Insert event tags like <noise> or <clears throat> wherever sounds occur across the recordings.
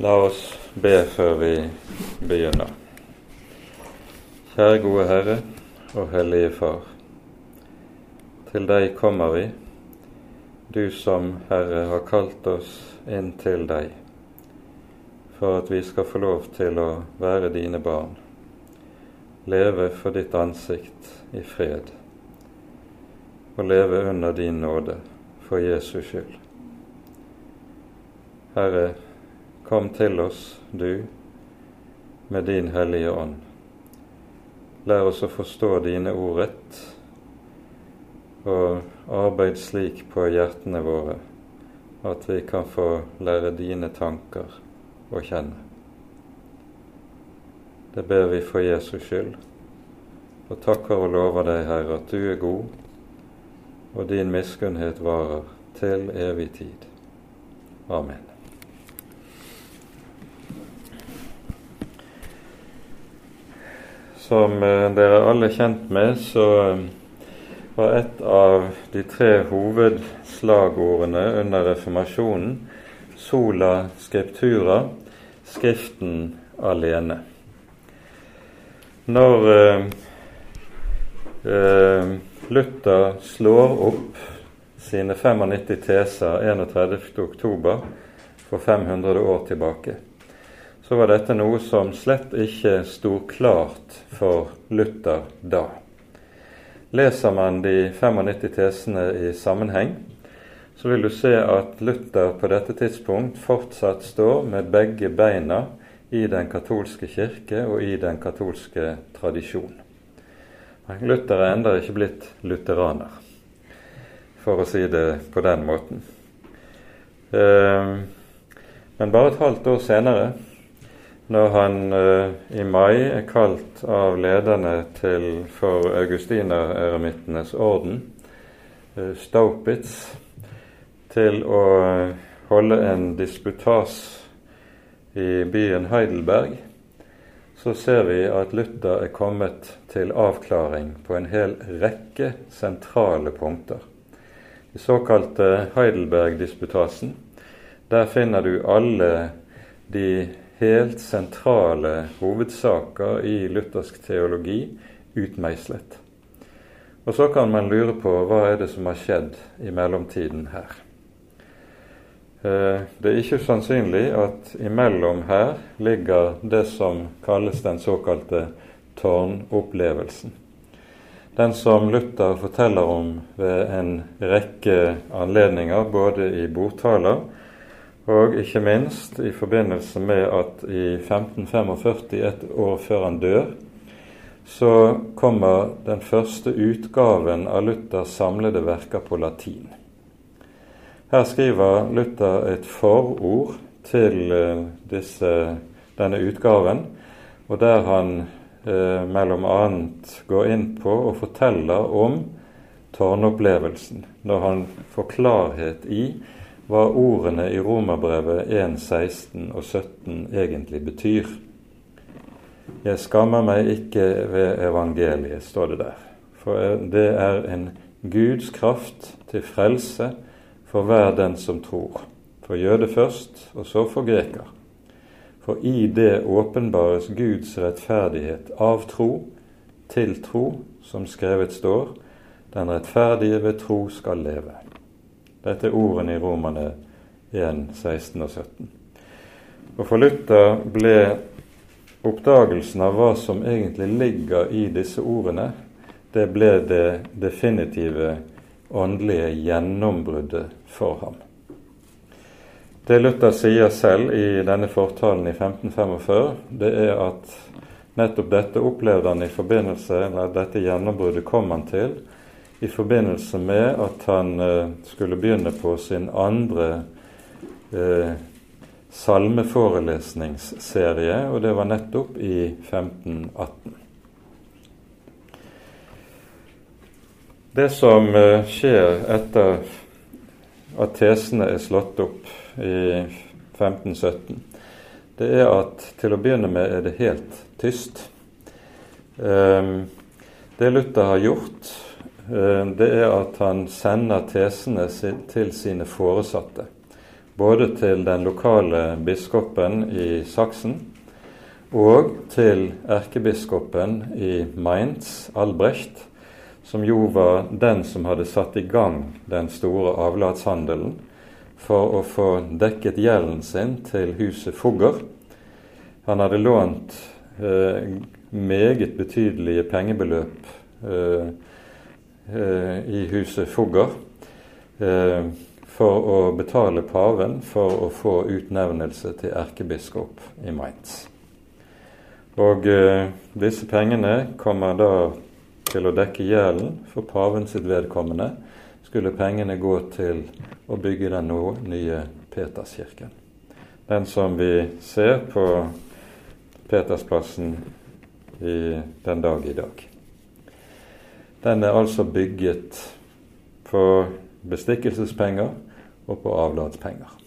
La oss be før vi begynner. Kjære gode Herre og Hellige Far. Til deg kommer vi, du som Herre har kalt oss inn til deg, for at vi skal få lov til å være dine barn, leve for ditt ansikt i fred, og leve under din nåde for Jesus skyld. Herre, Kom til oss, du, med din Hellige Ånd. Lær oss å forstå dine ord rett, og arbeid slik på hjertene våre at vi kan få lære dine tanker å kjenne. Det ber vi for Jesus skyld, og takker og lover deg, Herre, at du er god, og din miskunnhet varer til evig tid. Amen. Som eh, dere alle er kjent med, så eh, var et av de tre hovedslagordene under reformasjonen sola scriptura, Skriften alene. Når eh, eh, Luther slår opp sine 95 teser 31.10. for 500 år tilbake, så var dette noe som slett ikke sto klart for Luther da. Leser man de 95 tesene i sammenheng, så vil du se at Luther på dette tidspunkt fortsatt står med begge beina i den katolske kirke og i den katolske tradisjon. Luther er ennå ikke blitt lutheraner, for å si det på den måten. Eh, men bare et halvt år senere når han eh, i mai er kalt av lederne til for augustinereremittenes orden, eh, Staupitz, til å holde en disputas i byen Heidelberg, så ser vi at Luther er kommet til avklaring på en hel rekke sentrale punkter. I såkalte Heidelberg-disputasen, der finner du alle de helt sentrale hovedsaker i luthersk teologi utmeislet. Og så kan man lure på hva er det som har skjedd i mellomtiden her. Eh, det er ikke sannsynlig at imellom her ligger det som kalles den såkalte tårnopplevelsen. Den som Luther forteller om ved en rekke anledninger, både i bordtaler og ikke minst i forbindelse med at i 1545, et år før han dør, så kommer den første utgaven av Luthers samlede verker på latin. Her skriver Luther et forord til eh, disse, denne utgaven, og der han eh, mellom annet går inn på og forteller om tårnopplevelsen, når han får klarhet i hva ordene i Romerbrevet 1, 16 og 17 egentlig betyr. Jeg skammer meg ikke ved evangeliet, står det der. For det er en Guds kraft til frelse for hver den som tror. For jøde først, og så for greker. For i det åpenbares Guds rettferdighet av tro til tro, som skrevet står, den rettferdige ved tro skal leve. Dette er ordene i Romerne 1, 16 og 17. Og For Luther ble oppdagelsen av hva som egentlig ligger i disse ordene, det ble det definitive åndelige gjennombruddet for ham. Det Luther sier selv i denne fortalen i 1545, det er at nettopp dette opplevde han i forbindelse eller dette gjennombruddet kom han til i forbindelse med at han eh, skulle begynne på sin andre eh, salmeforelesningsserie, og det var nettopp i 1518. Det som eh, skjer etter at tesene er slått opp i 1517, det er at til å begynne med er det helt tyst. Eh, det Luther har gjort, det er at han sender tesene til sine foresatte, både til den lokale biskopen i Saksen og til erkebiskopen i Mainz, Albrecht, som jo var den som hadde satt i gang den store avlatshandelen for å få dekket gjelden sin til huset Fugger. Han hadde lånt eh, meget betydelige pengebeløp eh, eh, i huset Fugger eh, for å betale paven for å få utnevnelse til erkebiskop i Mainz. Og eh, disse pengene kommer da til å dekke gjelden for paven sitt vedkommende. Skulle pengene gå til å bygge den nå nye Peterskirken. Den som vi ser på Petersplassen i den dag i dag. Den er altså bygget på bestikkelsespenger og på avlatspenger.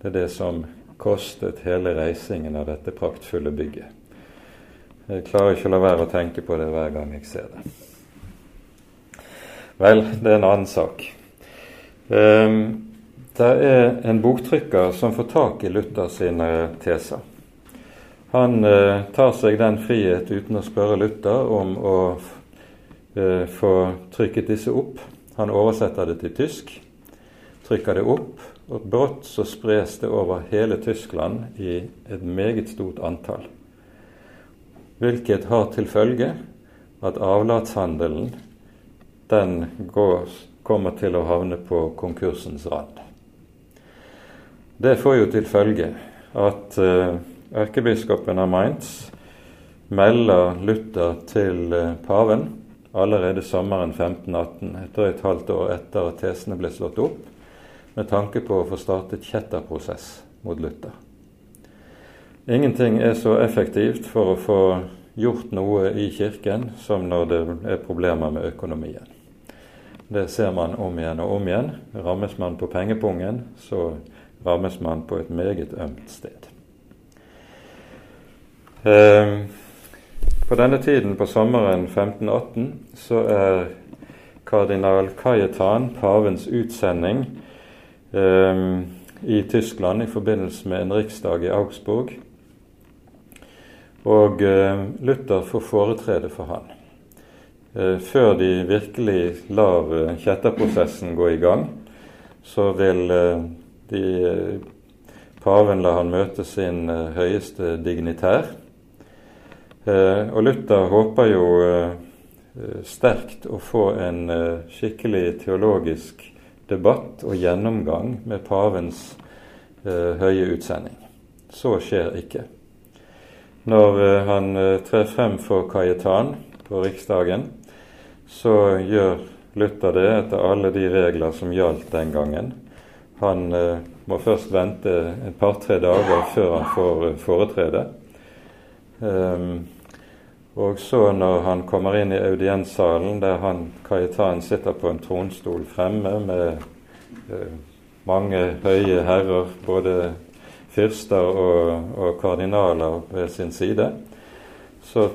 Det er det som kostet hele reisingen av dette praktfulle bygget. Jeg klarer ikke å la være å tenke på det hver gang jeg ser det. Vel, det er en annen sak. Um, det er en boktrykker som får tak i Luther sine teser. Han uh, tar seg den frihet uten å spørre Luther om å uh, få trykket disse opp. Han oversetter det til tysk, trykker det opp, og brått så spres det over hele Tyskland i et meget stort antall hvilket har til følge at avlatshandelen den går, kommer til å havne på konkursens rand. Det får jo til følge at erkebiskopen av Mainz melder Luther til uh, paven allerede sommeren 1518, etter et halvt år etter at tesene ble slått opp, med tanke på å få startet kjetterprosess mot Luther. Ingenting er så effektivt for å få gjort noe i Kirken som når det er problemer med økonomien. Det ser man om igjen og om igjen. Rammes man på pengepungen, så rammes man på et meget ømt sted. Eh, på denne tiden på sommeren 1518 så er kardinal Kajetan pavens utsending eh, i Tyskland i forbindelse med en riksdag i Augsburg og eh, Luther får foretrede for han. Eh, før de virkelig lar eh, kjetterprosessen gå i gang, så vil de, paven la han møte sin høyeste dignitær. Og Luther håper jo sterkt å få en skikkelig teologisk debatt og gjennomgang med pavens høye utsending. Så skjer ikke. Når eh, han eh, trer frem for Kajetan på Riksdagen, så gjør Luther det etter alle de regler som gjaldt den gangen. Han eh, må først vente et par-tre dager før han får foretrede. Um, og så når han kommer inn i audienssalen, der han Kajetan sitter på en tronstol fremme med eh, mange høye herrer, både fyrster og, og kardinaler ved sin side, så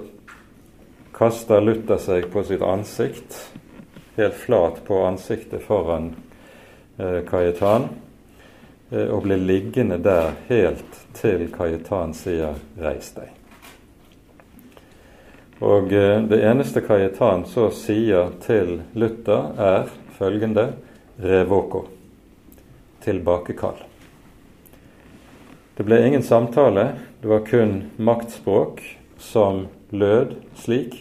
kaster Luther seg på sitt ansikt, helt flat på ansiktet foran eh, Kajetan, eh, og blir liggende der helt til Kajetan sier 'reis deg'. Og eh, Det eneste Kajetan så sier til Luther, er følgende 'revoko', tilbakekall. Det ble ingen samtale, det var kun maktspråk som lød slik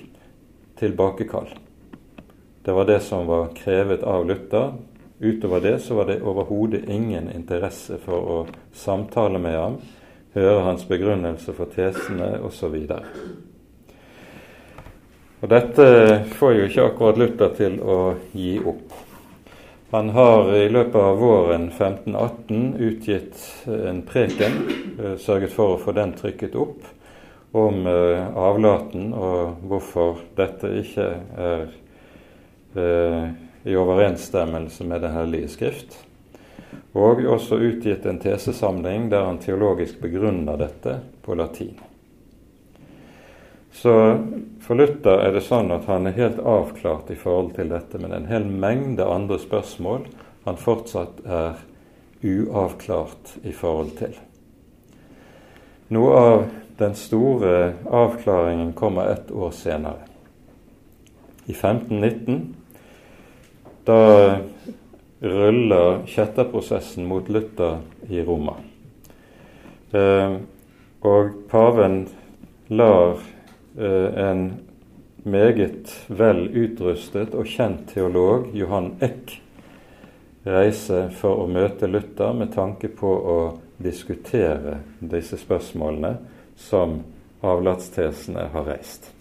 tilbakekall. Det var det som var krevet av Luther. Utover det så var det overhodet ingen interesse for å samtale med ham, høre hans begrunnelse for tesene osv. Og Dette får jo ikke akkurat Luther til å gi opp. Han har i løpet av våren 1518 utgitt en preken, eh, sørget for å få den trykket opp, om eh, avlaten og hvorfor dette ikke er eh, i overensstemmelse med Den hellige skrift. Og også utgitt en tesesamling der han teologisk begrunner dette på latin. Så for Luther er det sånn at han er helt avklart i forhold til dette, men en hel mengde andre spørsmål han fortsatt er uavklart i forhold til. Noe av den store avklaringen kommer ett år senere. I 1519 da ruller kjetterprosessen mot Luther i Roma. Eh, og paven lar en meget vel utrustet og kjent teolog, Johan Eck, reise for å møte Luther med tanke på å diskutere disse spørsmålene som avlatstesene har reist.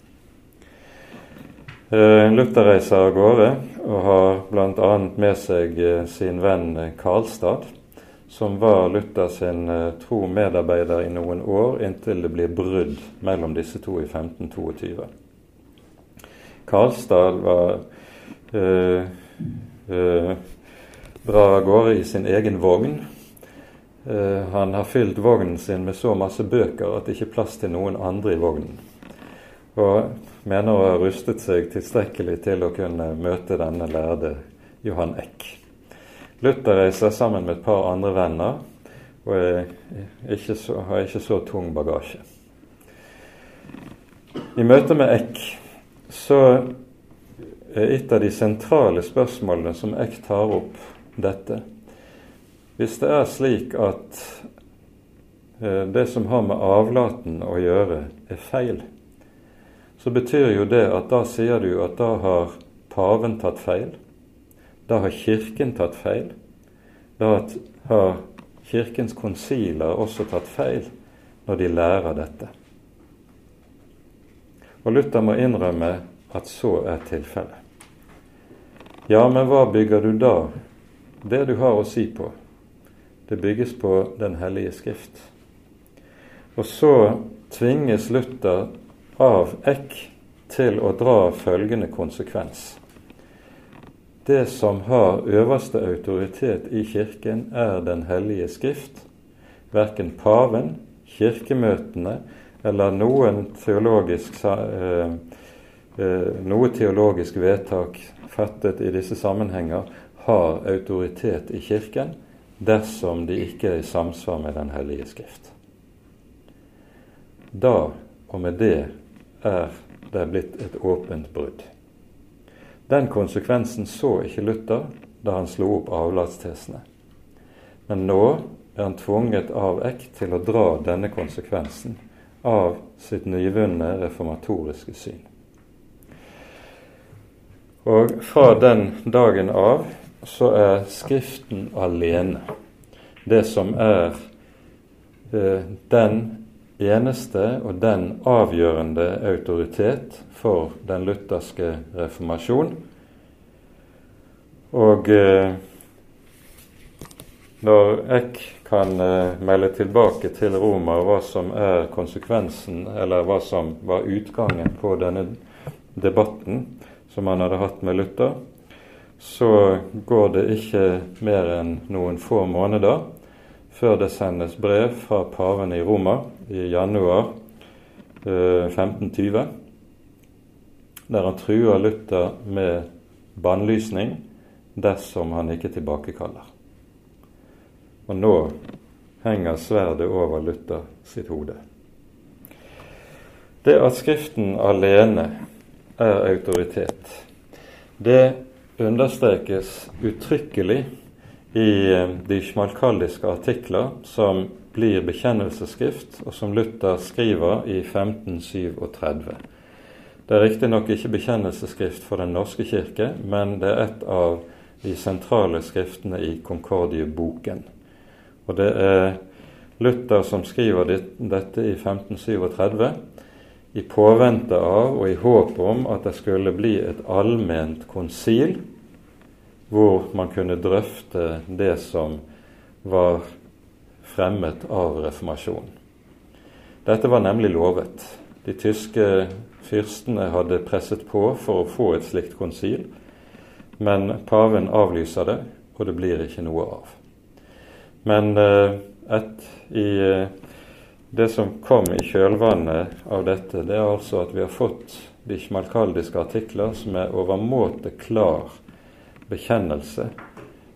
Eh, Luther reiser av gårde og har bl.a. med seg eh, sin venn Karlstad, som var Luther sin eh, tro medarbeider i noen år, inntil det blir brudd mellom disse to i 1522. Karlstad var øh, øh, drar av gårde i sin egen vogn. Han har fylt vognen sin med så masse bøker at det ikke er plass til noen andre i vognen. Og mener å ha rustet seg tilstrekkelig til å kunne møte denne lærde Johan Eck. Luther reiser sammen med et par andre venner og ikke så, har ikke så tung bagasje. I møte med Eck så er et av de sentrale spørsmålene som Eck tar opp, dette. Hvis det er slik at eh, det som har med avlaten å gjøre, er feil, så betyr jo det at da sier du at da har paven tatt feil. Da har Kirken tatt feil. Da har Kirkens konsiler også tatt feil når de lærer dette. Og Luther må innrømme at så er tilfellet. Ja, men hva bygger du da det du har å si på, det bygges på Den hellige skrift. Og så tvinges Luther av Eck til å dra følgende konsekvens. Det som har øverste autoritet i Kirken, er Den hellige skrift. Verken paven, kirkemøtene eller noen teologisk, eh, eh, noe teologisk vedtak fattet i disse sammenhenger har autoritet i Kirken dersom de ikke er i samsvar med Den hellige skrift. Da og med det er det blitt et åpent brudd. Den konsekvensen så ikke Luther da han slo opp avlatstesene. Men nå er han tvunget av Eck til å dra denne konsekvensen av sitt nyvunne reformatoriske syn. Og fra den dagen av så er Skriften alene det som er eh, den eneste og den avgjørende autoritet for den lutherske reformasjon. Og eh, når Eck kan eh, melde tilbake til Roma hva som er konsekvensen, eller hva som var utgangen på denne debatten som han hadde hatt med Luther, så går det ikke mer enn noen få måneder før det sendes brev fra paven i Roma i januar eh, 1520, der han truer Luther med bannlysning dersom han ikke tilbakekaller. Og nå henger sverdet over Luther sitt hode. Det at Skriften alene er autoritet, det understrekes uttrykkelig i eh, de smalkaldiske artikler som blir bekjennelsesskrift, og som Luther skriver i 1537. Det er riktignok ikke bekjennelsesskrift for Den norske kirke, men det er et av de sentrale skriftene i Concordieboken. Og det er Luther som skriver dette i 1537 i påvente av og i håp om at det skulle bli et allment konsil hvor man kunne drøfte det som var fremmet av reformasjonen. Dette var nemlig lovet. De tyske fyrstene hadde presset på for å få et slikt konsil, men paven avlyser det, og det blir ikke noe av. Men eh, et, i eh, det som kom i kjølvannet av dette, det er altså at vi har fått de schmalkaldiske artikler som er overmåte klar bekjennelse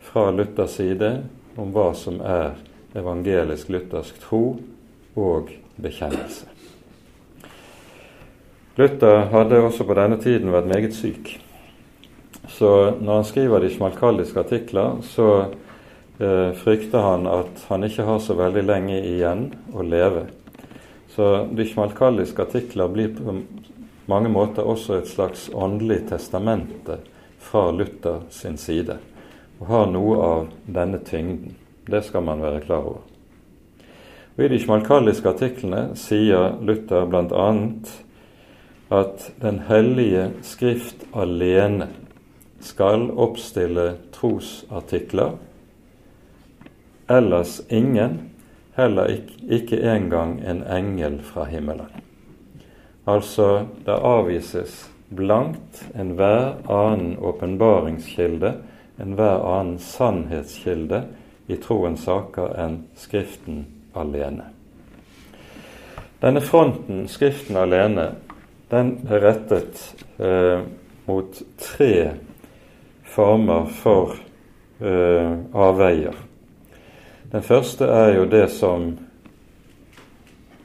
fra Luthers side om hva som er evangelisk-luthersk tro og bekjennelse. Luther hadde også på denne tiden vært meget syk. Så når han skriver de smalkaldiske artikler, så eh, frykter han at han ikke har så veldig lenge igjen å leve. Så de smalkaldiske artikler blir på mange måter også et slags åndelig testamente fra Luther sin side, og har noe av denne tyngden. Det skal man være klar over. Og I de smalkaldiske artiklene sier Luther bl.a. at Den hellige skrift alene skal oppstille trosartikler, ellers ingen, heller ikke, ikke engang en engel fra himmelen. Altså, det avvises blankt enhver annen åpenbaringskilde, enhver annen sannhetskilde i troens saker enn Skriften alene. Denne fronten, Skriften alene, den er rettet eh, mot tre former for eh, avveier. Den første er jo det som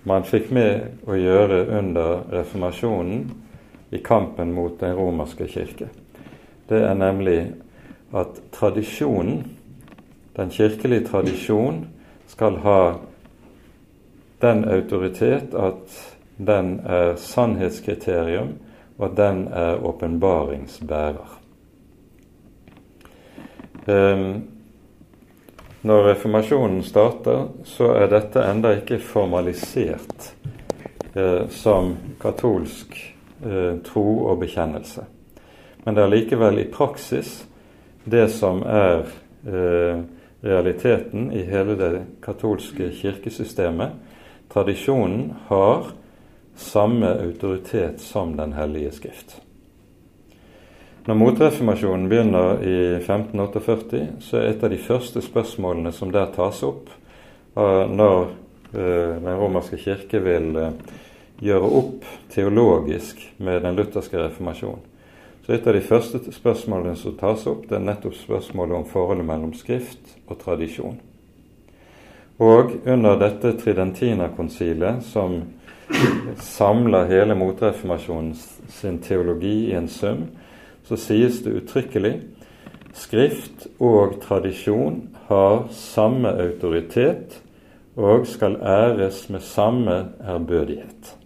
man fikk med å gjøre under reformasjonen i kampen mot den romerske kirke. Det er nemlig at tradisjonen, den kirkelige tradisjon, skal ha den autoritet at den er sannhetskriterium, og at den er åpenbaringsbærer. Ehm, når reformasjonen starter, så er dette enda ikke formalisert eh, som katolsk eh, tro og bekjennelse. Men det er likevel i praksis det som er eh, realiteten i hele det katolske kirkesystemet. Tradisjonen har samme autoritet som Den hellige skrift. Når motreformasjonen begynner i 1548, så er et av de første spørsmålene som der tas opp, når eh, Den romerske kirke vil gjøre opp teologisk med den lutherske reformasjonen. Så et av de første spørsmålene som tas opp, det er nettopp spørsmålet om forholdet mellom Skrift og tradisjon. Og under dette Tridentina-konsilet, som samler hele motreformasjonen sin teologi i en sum, så sies det uttrykkelig Skrift og tradisjon har samme autoritet og skal æres med samme ærbødighet.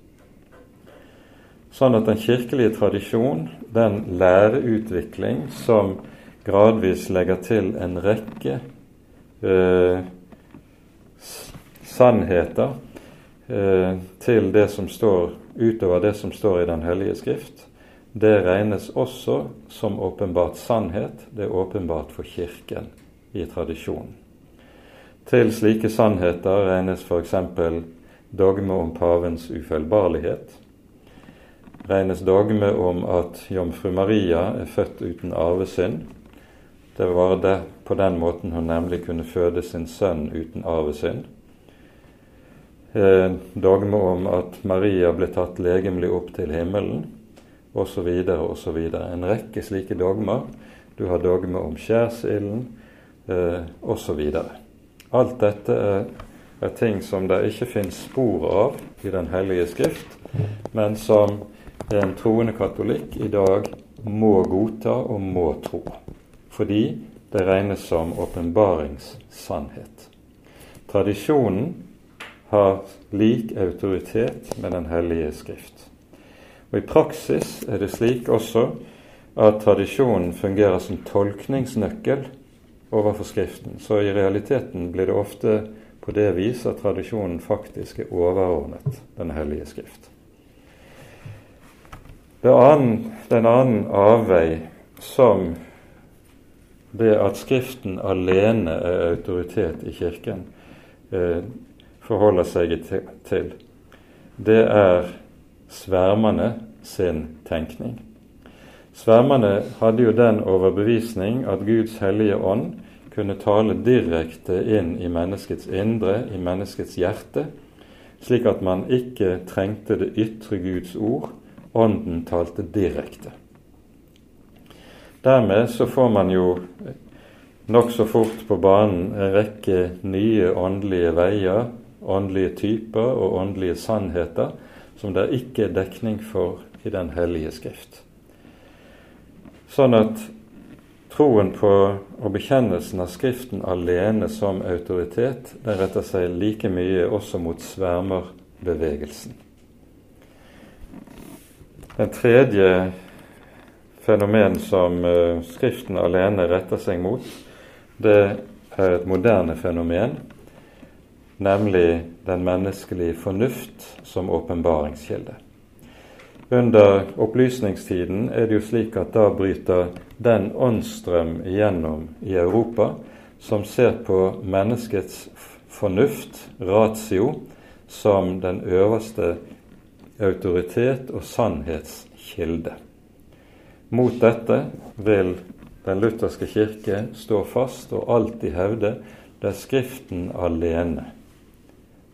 Sånn at den kirkelige tradisjon, den læreutvikling som gradvis legger til en rekke eh, sannheter eh, til det som står utover det som står i Den hellige skrift, det regnes også som åpenbart sannhet. Det er åpenbart for Kirken i tradisjonen. Til slike sannheter regnes f.eks. dogme om pavens ufeilbarlighet. Regnes dogme om at jomfru Maria er født uten arvesynd. Det var det på den måten hun nemlig kunne føde sin sønn uten arvesynd. Eh, dogme om at Maria ble tatt legemlig opp til himmelen osv. osv. En rekke slike dogmer. Du har dogme om skjærsilden eh, osv. Alt dette er, er, ting som det ikke finnes spor av i Den hellige skrift, men som en troende katolikk i dag må godta og må tro. Fordi det regnes som åpenbaringssannhet. Tradisjonen har lik autoritet med Den hellige skrift. Og I praksis er det slik også at tradisjonen fungerer som tolkningsnøkkel overfor Skriften. Så i realiteten blir det ofte på det vis at tradisjonen faktisk er overordnet Den hellige Skrift. Annen, den annen avvei som det at Skriften alene er autoritet i Kirken, eh, forholder seg til, det er svermerne sin tenkning. Svermerne hadde jo den overbevisning at Guds hellige ånd kunne tale direkte inn i menneskets indre, i menneskets hjerte, slik at man ikke trengte det ytre Guds ord. Ånden talte direkte. Dermed så får man jo nokså fort på banen en rekke nye åndelige veier, åndelige typer og åndelige sannheter som det ikke er dekning for i Den hellige skrift. Sånn at troen på og bekjennelsen av Skriften alene som autoritet, den retter seg like mye også mot svermerbevegelsen. Den tredje fenomen som uh, Skriften alene retter seg mot, det er et moderne fenomen, nemlig den menneskelige fornuft som åpenbaringskilde. Under opplysningstiden er det jo slik at da bryter den åndsstrøm igjennom i Europa som ser på menneskets fornuft, ratio, som den øverste autoritet og sannhetskilde. Mot dette vil den lutherske kirke stå fast og alltid hevde det er Skriften alene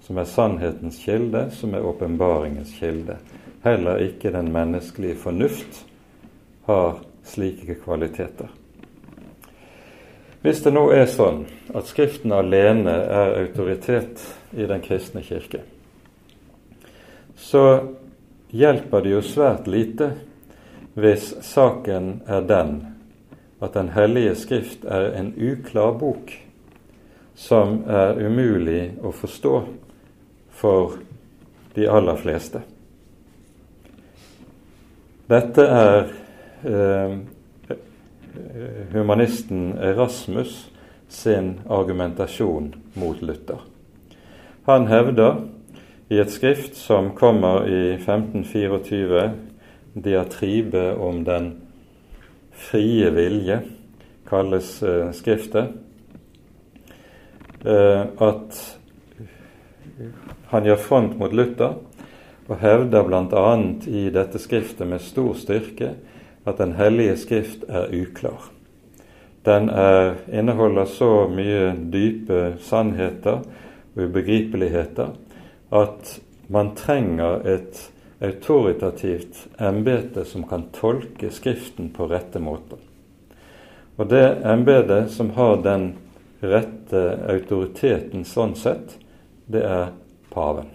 som er sannhetens kilde, som er åpenbaringens kilde. Heller ikke den menneskelige fornuft har slike kvaliteter. Hvis det nå er sånn at Skriften alene er autoritet i den kristne kirke, så hjelper det jo svært lite hvis saken er den at Den hellige skrift er en uklar bok som er umulig å forstå for de aller fleste. Dette er eh, humanisten Erasmus sin argumentasjon mot Luther. Han hevder i et skrift som kommer i 1524, diatribe om den frie vilje, kalles eh, skriftet, eh, at han gjør front mot Luther og hevder bl.a. i dette skriftet med stor styrke at Den hellige skrift er uklar. Den er, inneholder så mye dype sannheter og ubegripeligheter at man trenger et autoritativt embete som kan tolke Skriften på rette måter. Og det embetet som har den rette autoriteten sånn sett, det er paven.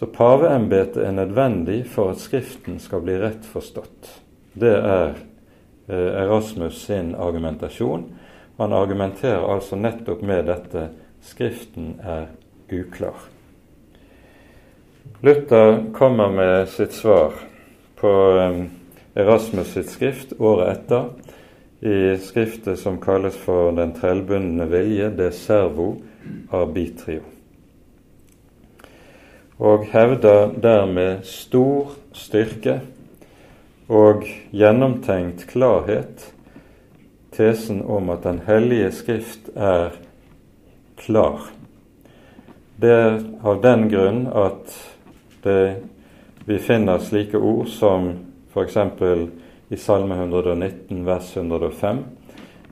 Så paveembetet er nødvendig for at Skriften skal bli rett forstått. Det er eh, Erasmus sin argumentasjon. Han argumenterer altså nettopp med dette Skriften er uklar. Luther kommer med sitt svar på um, Erasmus sitt skrift året etter, i skriftet som kalles for Den trellbundne vilje, de servo arbitrio. Og hevder dermed stor styrke og gjennomtenkt klarhet tesen om at Den hellige skrift er klar. Det er av den grunn at det, vi finner slike ord som f.eks. i Salme 119 vers 105.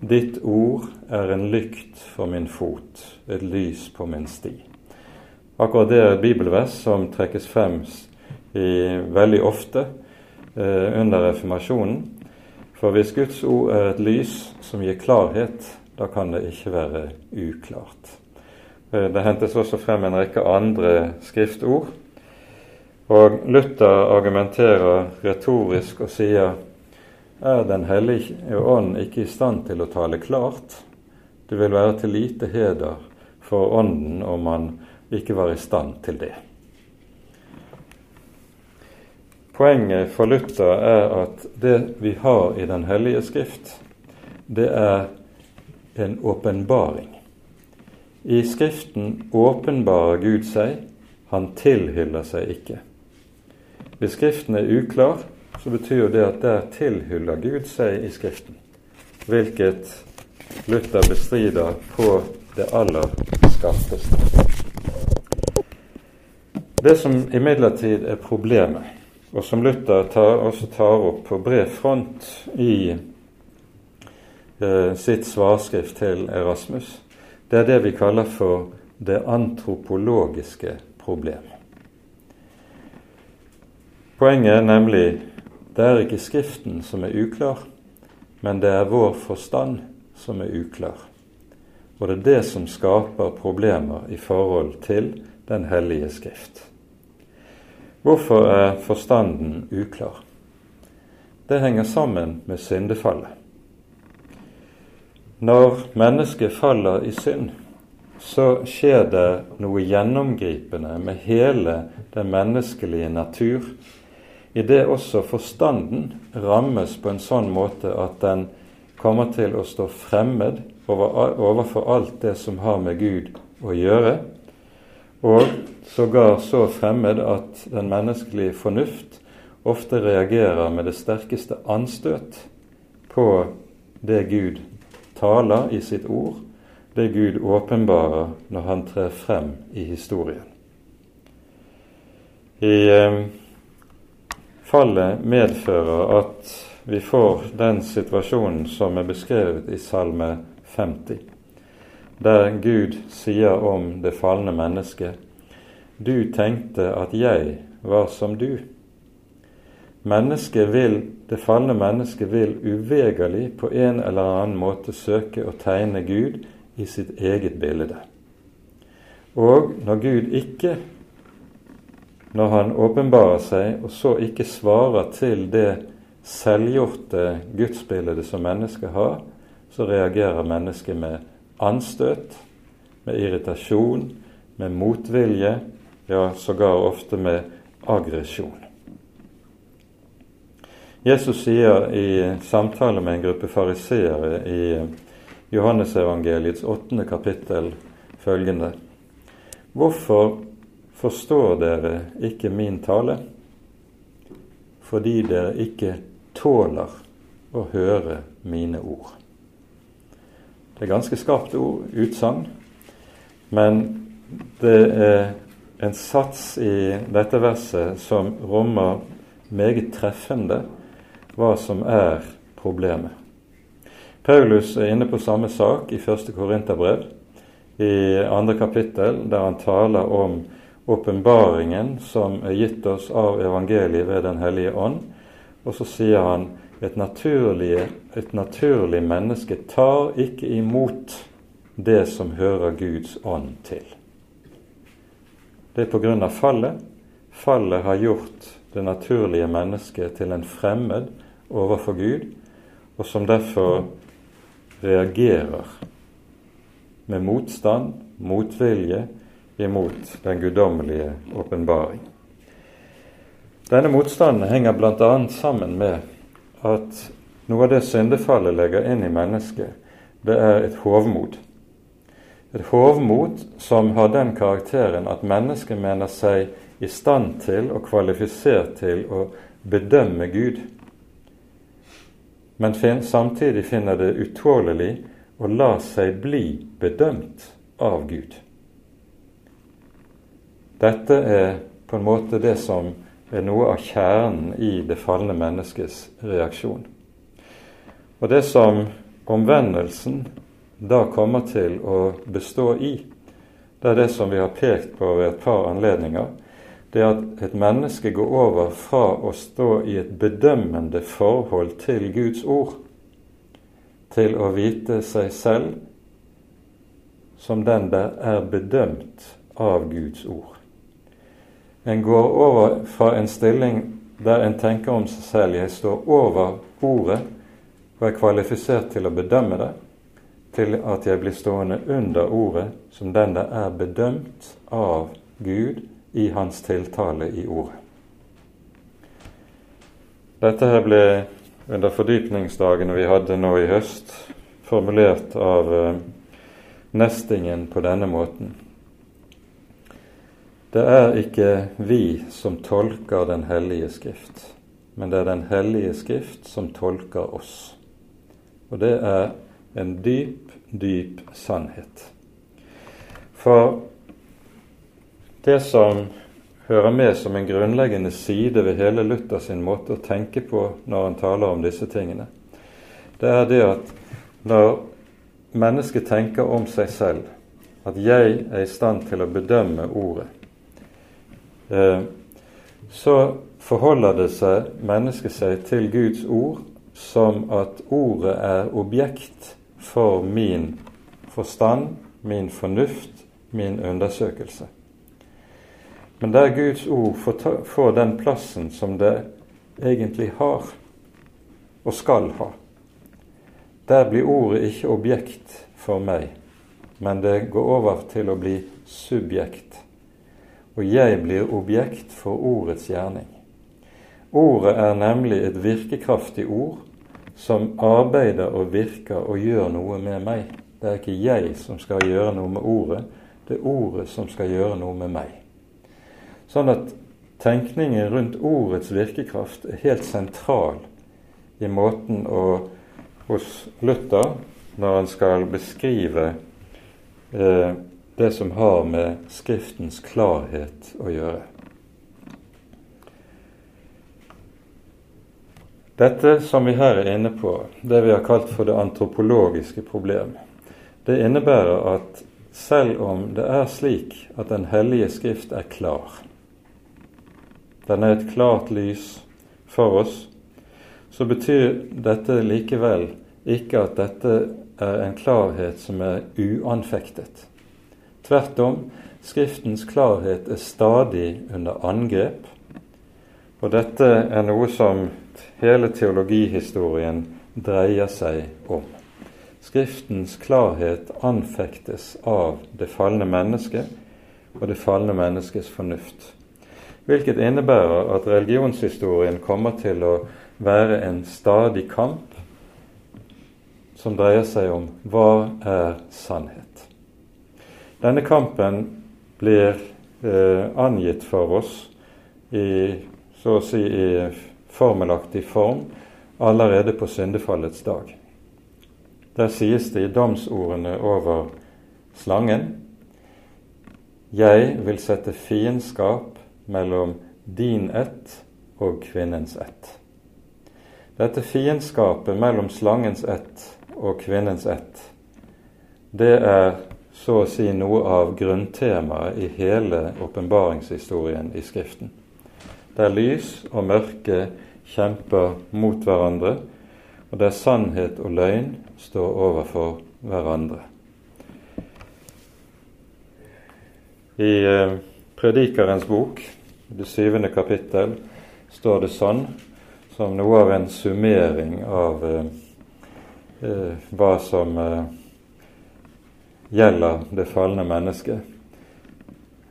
Ditt ord er en lykt for min fot, et lys på min sti. Akkurat det er et bibelvers som trekkes frem i, veldig ofte eh, under reformasjonen. For hvis Guds ord er et lys som gir klarhet, da kan det ikke være uklart. Eh, det hentes også frem en rekke andre skriftord og Luther argumenterer retorisk og sier er Den hellige ånd ikke i stand til å tale klart? Det vil være til lite heder for Ånden om man ikke var i stand til det. Poenget for Luther er at det vi har i Den hellige skrift, det er en åpenbaring. I Skriften åpenbarer Gud seg, han tilhyller seg ikke. Hvis Skriften er uklar, så betyr det at der tilhyller Gud seg i Skriften, hvilket Luther bestrider på det aller skarpeste. Det som imidlertid er problemet, og som Luther tar, også tar opp på bred front i eh, sitt svarskrift til Erasmus, det er det vi kaller for det antropologiske problemet. Poenget er nemlig det er ikke Skriften som er uklar, men det er vår forstand som er uklar. Og det er det som skaper problemer i forhold til Den hellige skrift. Hvorfor er forstanden uklar? Det henger sammen med syndefallet. Når mennesket faller i synd, så skjer det noe gjennomgripende med hele den menneskelige natur, i det også forstanden rammes på en sånn måte at den kommer til å stå fremmed overfor alt det som har med Gud å gjøre, og sågar så fremmed at den menneskelige fornuft ofte reagerer med det sterkeste anstøt på det Gud taler i sitt ord, det Gud åpenbarer når han trer frem i historien. I eh, fallet medfører at vi får den situasjonen som er beskrevet i Salme 50 der Gud sier om det falne mennesket Du tenkte at jeg var som du. Mennesket vil, Det falne mennesket vil uvegerlig på en eller annen måte søke å tegne Gud i sitt eget bilde. Og når Gud ikke, når Han åpenbarer seg og så ikke svarer til det selvgjorte gudsbildet som mennesket har, så reagerer mennesket med anstøt, med irritasjon, med motvilje, ja, sågar ofte med aggresjon. Jesus sier i samtale med en gruppe fariseere i Johannesevangeliets åttende kapittel følgende Hvorfor forstår dere ikke min tale? Fordi dere ikke tåler å høre mine ord. Det er ganske skarpt ord, utsagn, men det er en sats i dette verset som rommer meget treffende hva som er problemet. Paulus er inne på samme sak i første Korinterbrev, i andre kapittel, der han taler om åpenbaringen som er gitt oss av evangeliet ved Den hellige ånd. Og så sier han et naturlig, et naturlig menneske tar ikke imot det som hører Guds ånd til. Det er av fallet. Fallet har gjort det naturlige mennesket til en fremmed overfor Gud, og som derfor reagerer med motstand, motvilje, imot den guddommelige åpenbaring. Denne motstanden henger bl.a. sammen med at noe av det syndefallet legger inn i mennesket, det er et hovmod. Et hovmod som har den karakteren at mennesket mener seg i stand til og kvalifisert til å bedømme Gud, men samtidig finner det utålelig å la seg bli bedømt av Gud. Dette er på en måte det som er noe av kjernen i det falne menneskets reaksjon. Og det som omvendelsen da kommer til å bestå i, det er det som vi har pekt på ved et par anledninger, det er at et menneske går over fra å stå i et bedømmende forhold til Guds ord, til å vite seg selv som den der er bedømt av Guds ord. En går over fra en stilling der en tenker om seg selv jeg står over ordet og er kvalifisert til å bedømme det, til at jeg blir stående under ordet som den der er bedømt av Gud i hans tiltale i ordet. Dette her ble under fordypningsdagene vi hadde nå i høst, formulert av eh, Nestingen på denne måten. Det er ikke vi som tolker Den hellige skrift, men det er Den hellige skrift som tolker oss. Og det er en dyp, dyp sannhet. For det som hører med som en grunnleggende side ved hele Luther sin måte å tenke på når han taler om disse tingene, det er det at når mennesket tenker om seg selv, at jeg er i stand til å bedømme ordet, Eh, så forholder det seg mennesket seg til Guds ord som at ordet er objekt for min forstand, min fornuft, min undersøkelse. Men der Guds ord får den plassen som det egentlig har og skal ha, der blir ordet ikke objekt for meg, men det går over til å bli subjekt. Og jeg blir objekt for ordets gjerning. Ordet er nemlig et virkekraftig ord som arbeider og virker og gjør noe med meg. Det er ikke jeg som skal gjøre noe med ordet, det er ordet som skal gjøre noe med meg. Sånn at tenkningen rundt ordets virkekraft er helt sentral i måten å hos Luther når han skal beskrive eh, det som har med Skriftens klarhet å gjøre. Dette som vi her er inne på, det vi har kalt for det antropologiske problem, det innebærer at selv om det er slik at Den hellige skrift er klar, den er et klart lys for oss, så betyr dette likevel ikke at dette er en klarhet som er uanfektet. Tvert om, Skriftens klarhet er stadig under angrep, og dette er noe som hele teologihistorien dreier seg om. Skriftens klarhet anfektes av det falne mennesket og det falne menneskets fornuft. Hvilket innebærer at religionshistorien kommer til å være en stadig kamp som dreier seg om hva er sannhet. Denne kampen blir eh, angitt for oss i så å si i formelaktig form allerede på syndefallets dag. Der sies det i domsordene over slangen Jeg vil sette fiendskap mellom din ett og kvinnens ett. Dette fiendskapet mellom slangens ett og kvinnens ett, det er så å si noe av grunntemaet i hele åpenbaringshistorien i Skriften. Der lys og mørke kjemper mot hverandre, og der sannhet og løgn står overfor hverandre. I eh, Predikerens bok, det syvende kapittel, står det sånn, som noe av en summering av eh, eh, hva som eh, gjelder det falne mennesket.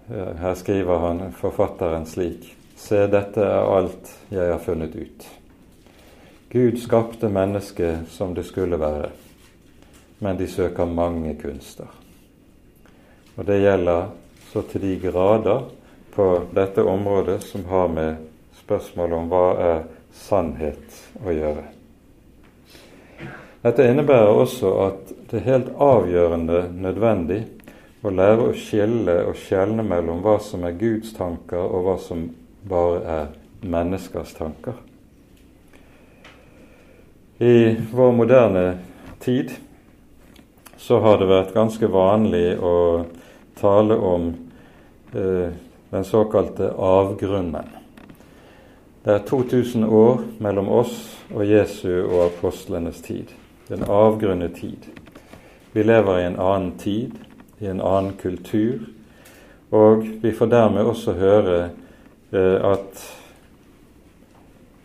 Eh, her skriver han, forfatteren slik Se, dette er alt jeg har funnet ut. Gud skapte mennesket som det skulle være, men de søker mange kunster. Og det gjelder så til de grader på dette området som har med spørsmålet om hva er sannhet å gjøre. Dette innebærer også at det er helt avgjørende nødvendig å lære å skille og skjelne mellom hva som er Guds tanker, og hva som bare er menneskers tanker. I vår moderne tid så har det vært ganske vanlig å tale om eh, den såkalte avgrunnen. Det er 2000 år mellom oss og Jesu og apostlenes tid. Den avgrunne tid. Vi lever i en annen tid, i en annen kultur, og vi får dermed også høre Eh, at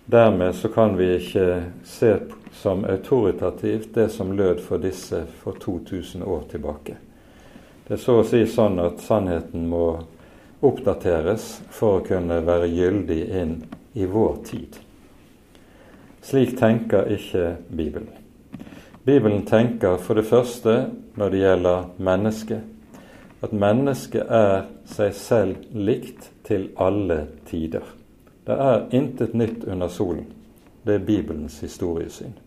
dermed så kan vi ikke se som autoritativt det som lød for disse for 2000 år tilbake. Det er så å si sånn at sannheten må oppdateres for å kunne være gyldig inn i vår tid. Slik tenker ikke Bibelen. Bibelen tenker for det første når det gjelder mennesket, at mennesket er seg selv likt til alle tider. Det er intet nytt under solen. Det er Bibelens historiesyn.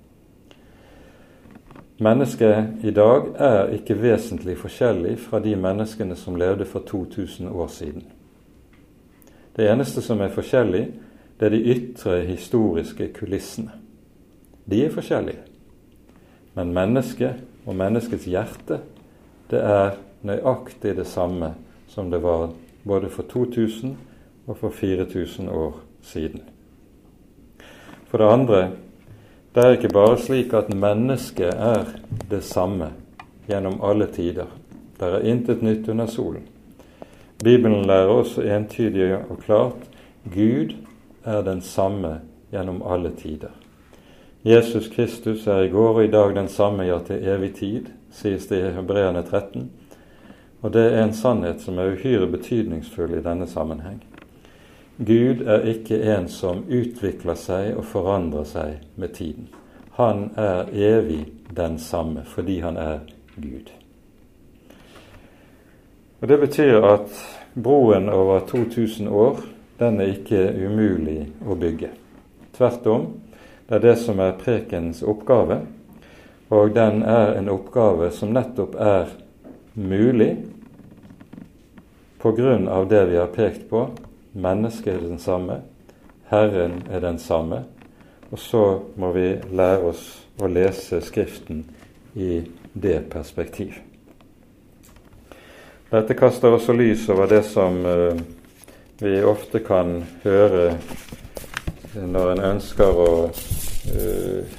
Mennesket i dag er ikke vesentlig forskjellig fra de menneskene som levde for 2000 år siden. Det eneste som er forskjellig, det er de ytre historiske kulissene. De er forskjellige. Men mennesket og menneskets hjerte, det er nøyaktig det samme som det var både for 2000 og for 4000 år siden. For det andre Det er ikke bare slik at mennesket er det samme gjennom alle tider. Det er intet nytt under solen. Bibelen lærer oss entydig og klart Gud er den samme gjennom alle tider. Jesus Kristus er i går og i dag den samme, ja, til evig tid, sies det i Hebreerne 13. Og det er en sannhet som er uhyre betydningsfull i denne sammenheng. Gud er ikke en som utvikler seg og forandrer seg med tiden. Han er evig den samme fordi han er Gud. Og Det betyr at broen over 2000 år den er ikke umulig å bygge. Tvert om, det er det som er prekens oppgave, og den er en oppgave som nettopp er mulig på grunn av det vi har pekt på, Mennesket er den samme, Herren er den samme. Og så må vi lære oss å lese Skriften i det perspektiv. Dette kaster også lys over det som uh, vi ofte kan høre når en ønsker å uh,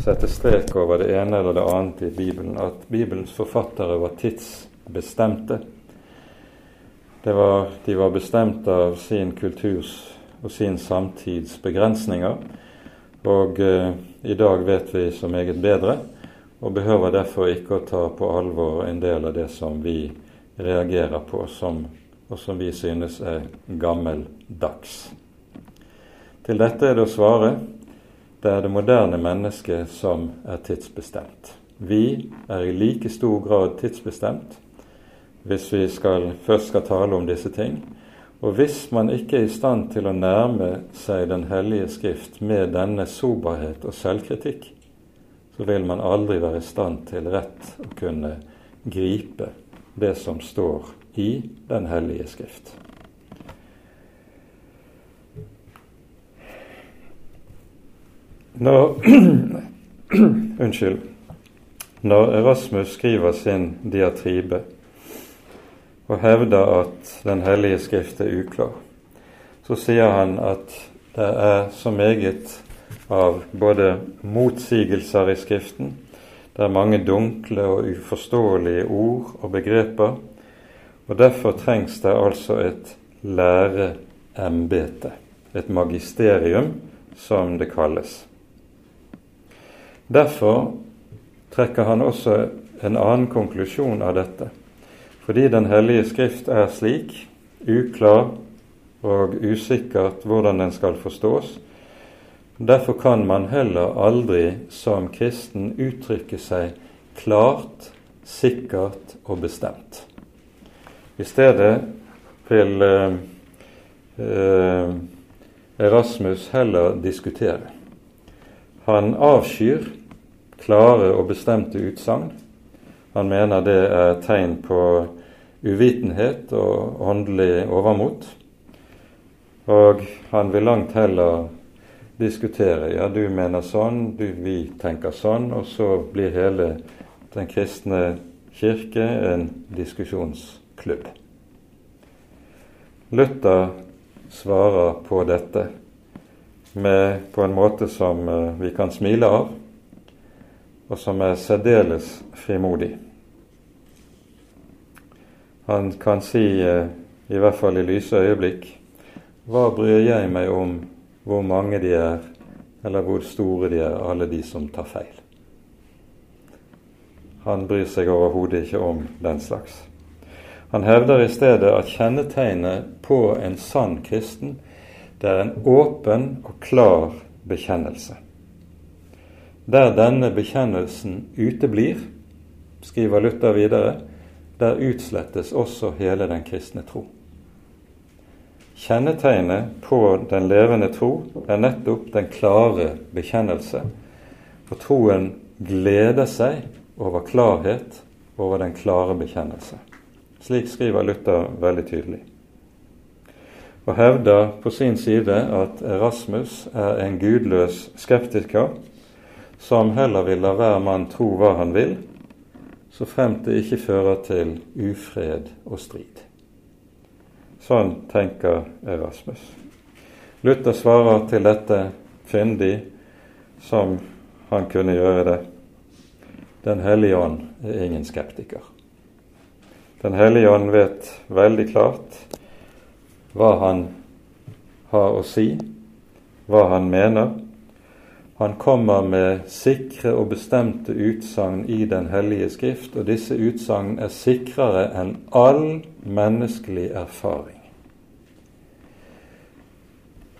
sette strek over det ene eller det annet i Bibelen, at Bibelens forfattere var tidsbestemte. Var, de var bestemt av sin kulturs og sin samtids begrensninger. Og eh, i dag vet vi så meget bedre, og behøver derfor ikke å ta på alvor en del av det som vi reagerer på, som, og som vi synes er gammeldags. Til dette er det å svare det er det moderne mennesket som er tidsbestemt. Vi er i like stor grad tidsbestemt hvis vi skal, først skal tale om disse ting. Og hvis man ikke er i stand til å nærme seg Den hellige Skrift med denne soberhet og selvkritikk, så vil man aldri være i stand til rett å kunne gripe det som står i Den hellige Skrift. Når <clears throat> Unnskyld. Når Erasmus skriver sin diatribe og hevder at Den hellige skrift er uklar, så sier han at det er så meget av både motsigelser i Skriften, det er mange dunkle og uforståelige ord og begreper, og derfor trengs det altså et læreembete, et magisterium, som det kalles. Derfor trekker han også en annen konklusjon av dette fordi Den hellige skrift er slik, uklar og usikkert hvordan den skal forstås. Derfor kan man heller aldri som kristen uttrykke seg klart, sikkert og bestemt. I stedet vil eh, eh, Erasmus heller diskutere. Han avskyr klare og bestemte utsagn. Han mener det er tegn på uvitenhet og åndelig overmot. Og han vil langt heller diskutere. Ja, du mener sånn, du, vi tenker sånn. Og så blir hele den kristne kirke en diskusjonsklubb. Luther svarer på dette med, på en måte som uh, vi kan smile av, og som er særdeles frimodig. Han kan si, eh, i hvert fall i lyse øyeblikk, hva bryr jeg meg om hvor mange de er, eller hvor store de er, alle de som tar feil? Han bryr seg overhodet ikke om den slags. Han hevder i stedet at kjennetegnet på en sann kristen, det er en åpen og klar bekjennelse. Der denne bekjennelsen uteblir, skriver Luther videre, der utslettes også hele den kristne tro. Kjennetegnet på den levende tro er nettopp den klare bekjennelse. For troen gleder seg over klarhet, over den klare bekjennelse. Slik skriver Luther veldig tydelig. Og hevder på sin side at Erasmus er en gudløs skeptiker som heller vil la hver mann tro hva han vil, så fremt det ikke fører til ufred og strid. Sånn tenker Erasmus. Luther svarer til dette fyndig, som han kunne gjøre det. Den hellige ånd er ingen skeptiker. Den hellige ånd vet veldig klart hva han har å si, hva han mener. Han kommer med sikre og bestemte utsagn i Den hellige skrift, og disse utsagn er sikrere enn all menneskelig erfaring.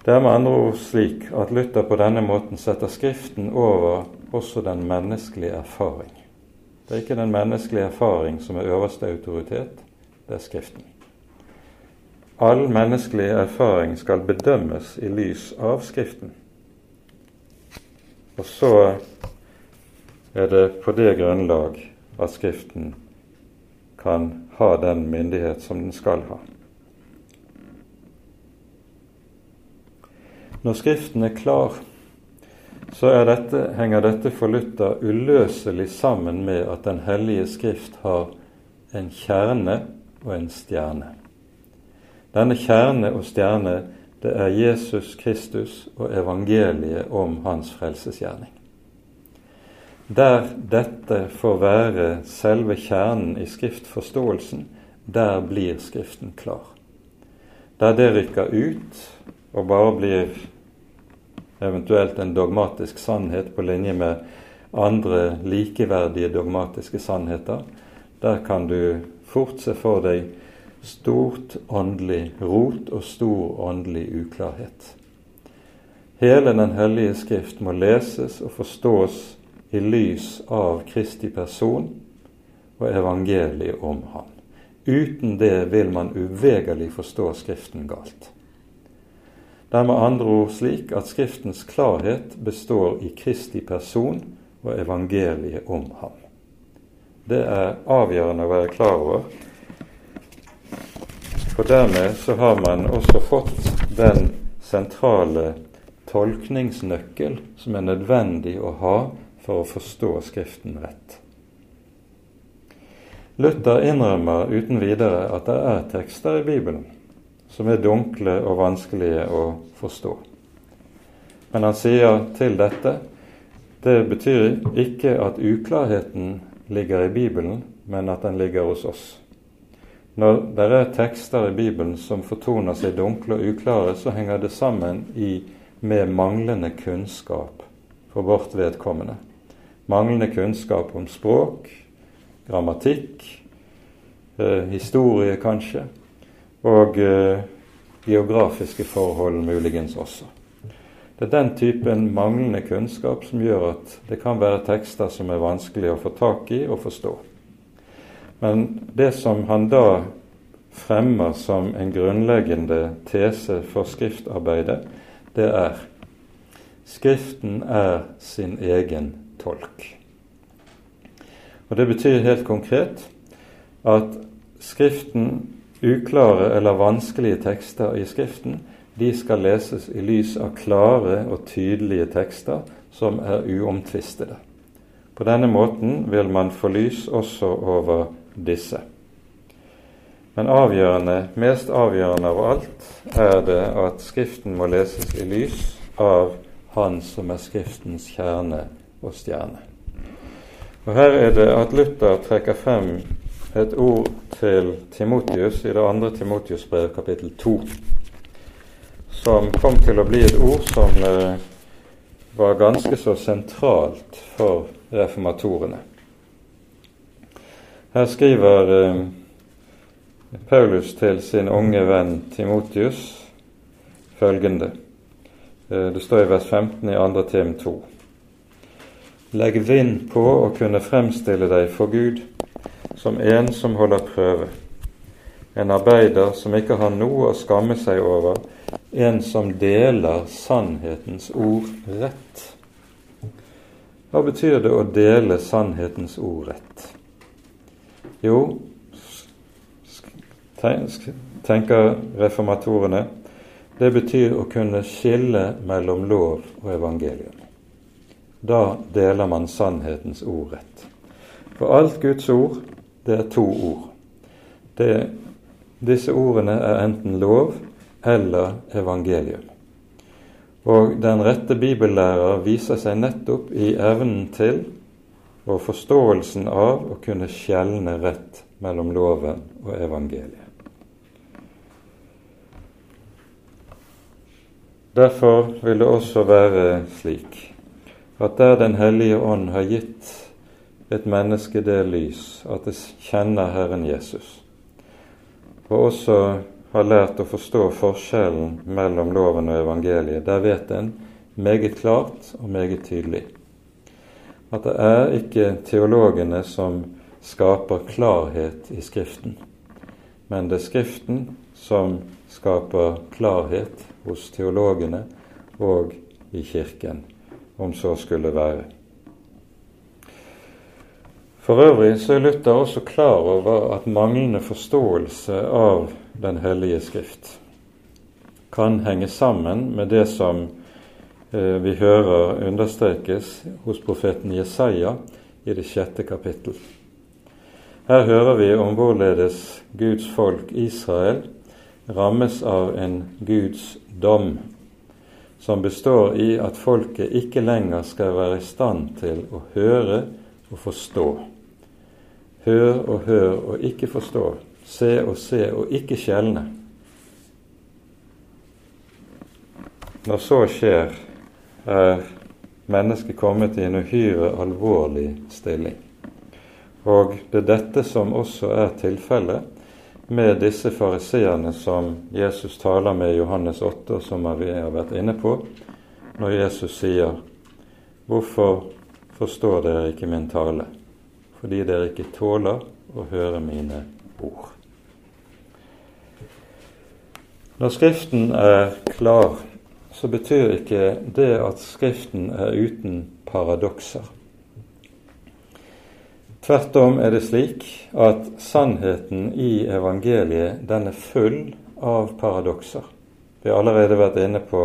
Det er med andre ord slik at Luther på denne måten setter Skriften over også den menneskelige erfaring. Det er ikke den menneskelige erfaring som er øverste autoritet, det er Skriften. All menneskelig erfaring skal bedømmes i lys av Skriften. Og så er det på det grunnlag at Skriften kan ha den myndighet som den skal ha. Når Skriften er klar, så dette, henger dette for Luther uløselig sammen med at Den hellige Skrift har en kjerne og en stjerne. Denne kjerne og stjerne, det er Jesus Kristus og evangeliet om hans frelsesgjerning. Der dette får være selve kjernen i skriftforståelsen, der blir Skriften klar. Der det rykker ut og bare blir eventuelt en dogmatisk sannhet på linje med andre likeverdige dogmatiske sannheter, der kan du fort se for deg stort åndelig rot og stor åndelig uklarhet. Hele Den hellige skrift må leses og forstås i lys av Kristi person og evangeliet om ham. Uten det vil man uvegerlig forstå Skriften galt. Det er med andre ord slik at Skriftens klarhet består i Kristi person og evangeliet om ham. Det er avgjørende å være klar over. For dermed så har man også fått den sentrale tolkningsnøkkel som er nødvendig å ha for å forstå Skriften rett. Luther innrømmer uten videre at det er tekster i Bibelen som er dunkle og vanskelige å forstå. Men han sier til dette det betyr ikke at uklarheten ligger i Bibelen, men at den ligger hos oss. Når det er tekster i Bibelen som fortoner seg dunkle og uklare, så henger det sammen i, med manglende kunnskap for vårt vedkommende. Manglende kunnskap om språk, grammatikk, eh, historie kanskje, og eh, geografiske forhold muligens også. Det er den typen manglende kunnskap som gjør at det kan være tekster som er vanskelig å få tak i og forstå. Men det som han da fremmer som en grunnleggende tese for skriftarbeidet, det er Skriften er sin egen tolk. Og Det betyr helt konkret at Skriften Uklare eller vanskelige tekster i Skriften de skal leses i lys av klare og tydelige tekster som er uomtvistede. På denne måten vil man få lys også over disse. Men avgjørende, mest avgjørende av alt er det at Skriften må leses i lys av Han som er Skriftens kjerne og stjerne. Og Her er det at Luther trekker frem et ord til Timotius i det andre Timotius-brev, kapittel 2, som kom til å bli et ord som eh, var ganske så sentralt for reformatorene. Her skriver eh, Paulus til sin unge venn Timotius følgende. Eh, det står i vers 15 i 2. Tim 2. Legg vind på å kunne fremstille deg for Gud som en som holder prøve, en arbeider som ikke har noe å skamme seg over, en som deler sannhetens ord rett. Hva betyr det å dele sannhetens ord rett? Jo, tenker reformatorene, det betyr å kunne skille mellom lov og evangelium. Da deler man sannhetens ord rett. For alt Guds ord det er to ord. Det, disse ordene er enten lov eller evangelium. Og den rette bibellærer viser seg nettopp i evnen til og forståelsen av å kunne skjelne rett mellom loven og evangeliet. Derfor vil det også være slik at der Den hellige ånd har gitt et menneske det lys at det kjenner Herren Jesus, og også har lært å forstå forskjellen mellom loven og evangeliet, der vet en meget klart og meget tydelig at det er ikke teologene som skaper klarhet i Skriften, men det er Skriften som skaper klarhet hos teologene og i Kirken, om så skulle være. For øvrig så er Luther også klar over at manglende forståelse av Den hellige skrift kan henge sammen med det som vi hører understrekes hos profeten Jesaja i det sjette kapittel. Her hører vi om hvorledes Guds folk Israel rammes av en Guds dom, som består i at folket ikke lenger skal være i stand til å høre og forstå. Hør og hør og ikke forstå. Se og se og ikke skjelne. Når så skjer, er mennesket kommet i en uhyre alvorlig stilling. Og det er dette som også er tilfellet med disse fariseerne som Jesus taler med i Johannes 8, og som vi har vært inne på, når Jesus sier Hvorfor forstår dere ikke min tale? Fordi dere ikke tåler å høre mine ord. Når Skriften er klar, så betyr ikke det at Skriften er uten paradokser. Tvert om er det slik at sannheten i evangeliet den er full av paradokser. Vi har allerede vært inne på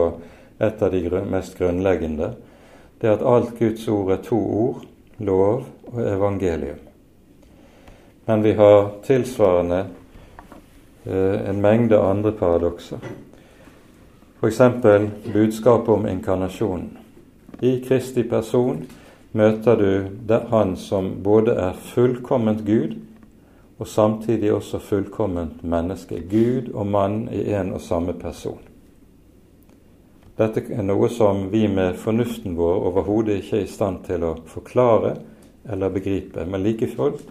et av de mest grunnleggende. Det at alt Guds ord er to ord lov og evangelium. Men vi har tilsvarende eh, en mengde andre paradokser. F.eks. budskapet om inkarnasjonen. I Kristi person møter du Han som både er fullkomment Gud og samtidig også fullkomment menneske. Gud og mann i en og samme person. Dette er noe som vi med fornuften vår overhodet ikke er i stand til å forklare eller begripe, men like fullt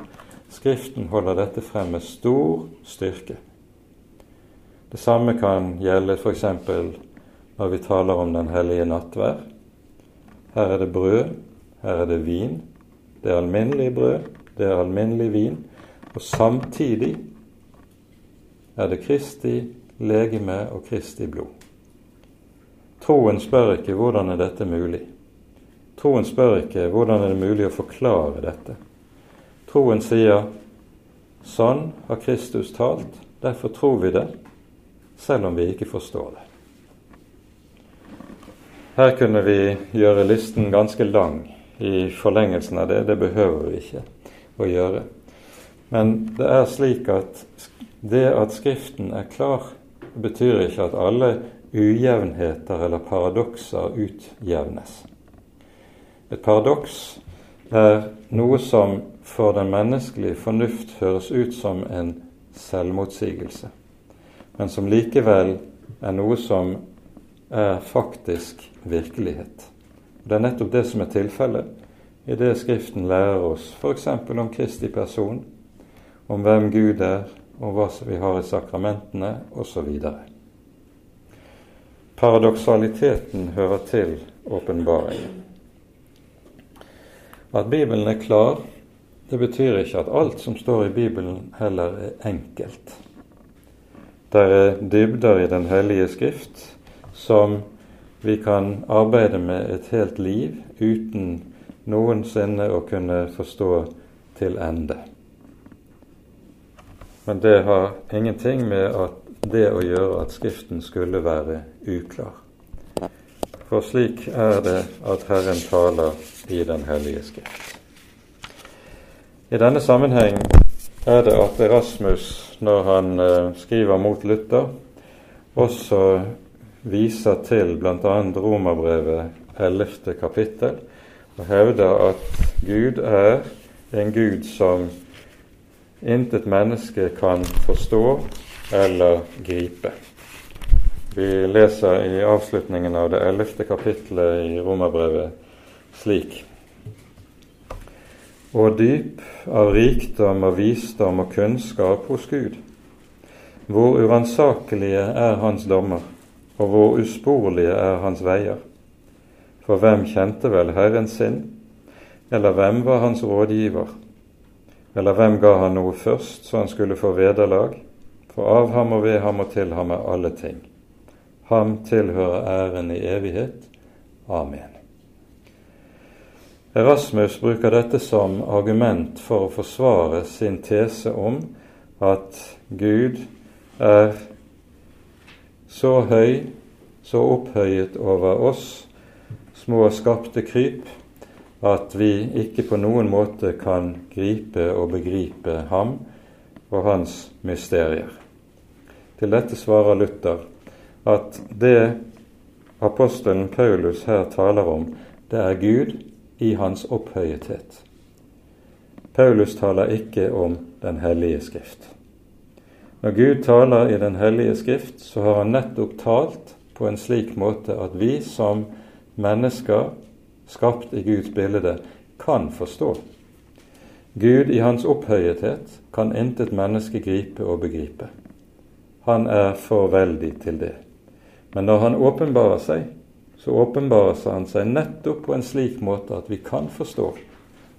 Skriften holder dette frem med stor styrke. Det samme kan gjelde f.eks. når vi taler om Den hellige nattvær. Her er det brød her er det vin. Det er alminnelig brød, det er alminnelig vin. Og samtidig er det Kristi legeme og Kristi blod. Troen spør ikke hvordan er dette mulig. Troen spør ikke hvordan er det mulig å forklare dette. Troen sier sånn har Kristus talt, derfor tror vi det, selv om vi ikke forstår det. Her kunne vi gjøre listen ganske lang i forlengelsen av det. Det behøver vi ikke å gjøre. Men det er slik at det at Skriften er klar, betyr ikke at alle ujevnheter eller paradokser utjevnes. Et paradoks er noe som for den menneskelige fornuft høres ut som en selvmotsigelse, men som likevel er noe som er faktisk virkelighet. Det er nettopp det som er tilfellet i det Skriften lærer oss, f.eks. om Kristi person, om hvem Gud er, om hva vi har i sakramentene, osv. Paradoksaliteten hører til åpenbaringen. At Bibelen er klar, det betyr ikke at alt som står i Bibelen, heller er enkelt. Det er dybder i Den hellige skrift som vi kan arbeide med et helt liv uten noensinne å kunne forstå til ende. Men det har ingenting med det å gjøre at Skriften skulle være uklar. For slik er det at Herren taler i Den hellige Skrift. I denne sammenheng er det at Erasmus, når han eh, skriver mot Luther, også viser til bl.a. Romerbrevet 11. kapittel og hevder at Gud er en Gud som intet menneske kan forstå eller gripe. Vi leser i avslutningen av det ellevte kapittelet i Romerbrevet slik Og dyp av rikdom og visdom og kunnskap hos Gud. Hvor uransakelige er Hans dommer, og hvor usporlige er Hans veier. For hvem kjente vel Herren sin, eller hvem var hans rådgiver? Eller hvem ga han noe først, så han skulle få vederlag? For av ham og ved ham og til ham er alle ting. Ham tilhører æren i evighet. Amen. Erasmus bruker dette som argument for å forsvare sin tese om at Gud er så høy, så opphøyet over oss små skapte kryp at vi ikke på noen måte kan gripe og begripe ham og hans mysterier. Til dette svarer Luther at det apostelen Paulus her taler om, det er Gud i hans opphøyethet. Paulus taler ikke om Den hellige skrift. Når Gud taler i Den hellige skrift, så har han nettopp talt på en slik måte at vi som mennesker skapt i Guds bilde, kan forstå. Gud i hans opphøyethet kan intet menneske gripe og begripe. Han er for veldig til det. Men når han åpenbarer seg, så åpenbarer han seg nettopp på en slik måte at vi kan forstå,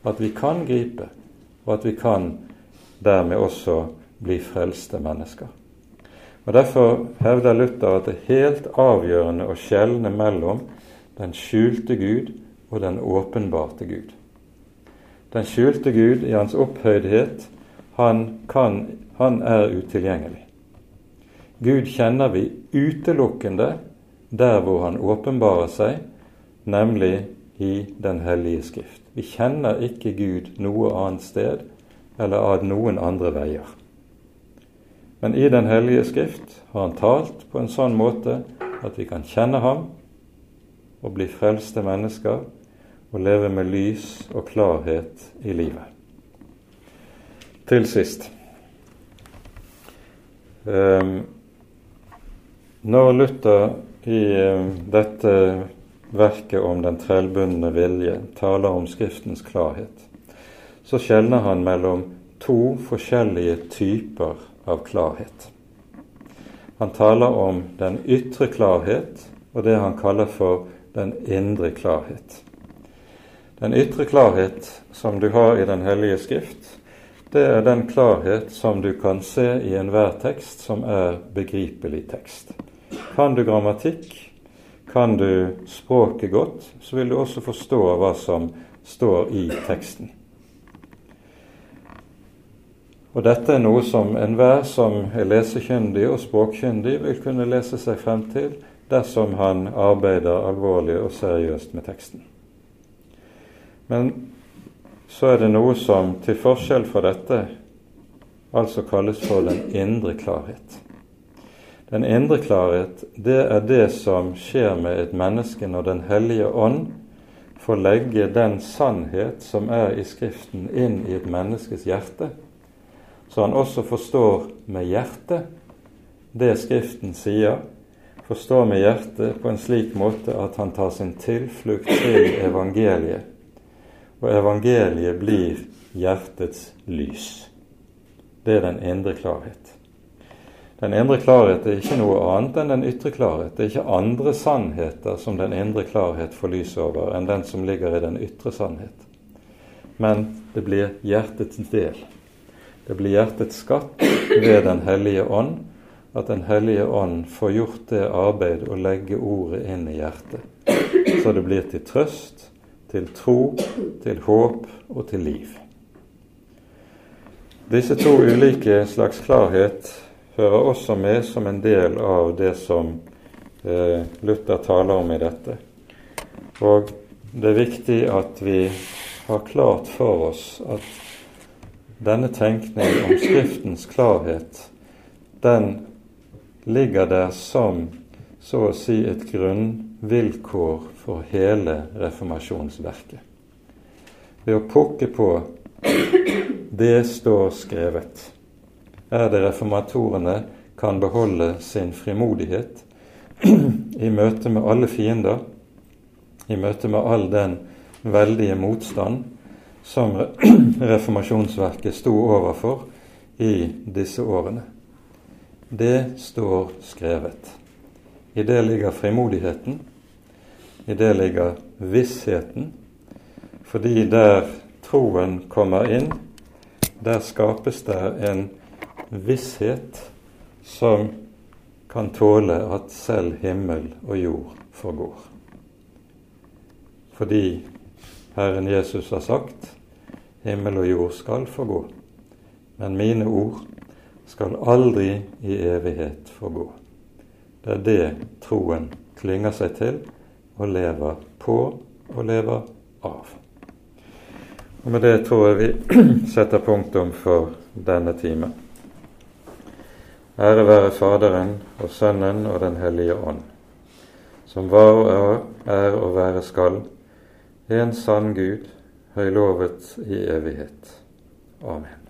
at vi kan gripe, og at vi kan dermed også bli frelste mennesker. Og Derfor hevder Luther at det er helt avgjørende å skjelne mellom den skjulte Gud og den åpenbarte Gud. Den skjulte Gud i hans opphøydhet, han, kan, han er utilgjengelig. Gud kjenner vi utelukkende der hvor han åpenbarer seg, nemlig i Den hellige skrift. Vi kjenner ikke Gud noe annet sted eller av noen andre veier. Men i Den hellige skrift har han talt på en sånn måte at vi kan kjenne ham og bli frelste mennesker og leve med lys og klarhet i livet. Til sist um, Når Luther i um, dette verket om den trellbundne vilje taler om Skriftens klarhet, så skjelner han mellom to forskjellige typer av klarhet. Han taler om den ytre klarhet og det han kaller for den indre klarhet. Den ytre klarhet som du har i Den hellige skrift, det er den klarhet som du kan se i enhver tekst som er begripelig tekst. Kan du grammatikk, kan du språket godt, så vil du også forstå hva som står i teksten. Og dette er noe som enhver som er lesekyndig og språkkyndig, vil kunne lese seg frem til dersom han arbeider alvorlig og seriøst med teksten. Men så er det noe som til forskjell fra dette altså kalles for den indre klarhet. Den indre klarhet, det er det som skjer med et menneske når Den hellige ånd får legge den sannhet som er i Skriften, inn i et menneskes hjerte, så han også forstår med hjertet det Skriften sier, forstår med hjertet på en slik måte at han tar sin tilflukt til evangeliet. Og evangeliet blir hjertets lys. Det er den indre klarhet. Den indre klarhet er ikke noe annet enn den ytre klarhet. Det er ikke andre sannheter som den indre klarhet får lys over, enn den som ligger i den ytre sannhet. Men det blir hjertets del. Det blir hjertets skatt ved Den hellige ånd, at Den hellige ånd får gjort det arbeid å legge ordet inn i hjertet, så det blir til trøst, til tro, til håp og til liv. Disse to ulike slags klarhet hører også med som en del av det som eh, Luther taler om i dette. Og det er viktig at vi har klart for oss at denne tenkning om Skriftens klarhet, den ligger der som så å si et grunnvilkår for hele reformasjonsverket. Ved å pukke på 'det står skrevet', er det reformatorene kan beholde sin frimodighet i møte med alle fiender, i møte med all den veldige motstand som <clears throat> reformasjonsverket sto overfor i disse årene. Det står skrevet. I det ligger frimodigheten, i det ligger vissheten, fordi der troen kommer inn, der skapes det en visshet som kan tåle at selv himmel og jord forgår. Fordi Herren Jesus har sagt himmel og jord skal forgå, men mine ord skal aldri i evighet forgå. Det er det troen klynger seg til og lever på og lever av. Og Med det tror jeg vi <clears throat> setter punktum for denne time. Ære være Faderen og Sønnen og Den hellige ånd, som var og er og være skal, en sann Gud, høylovet i evighet. Amen.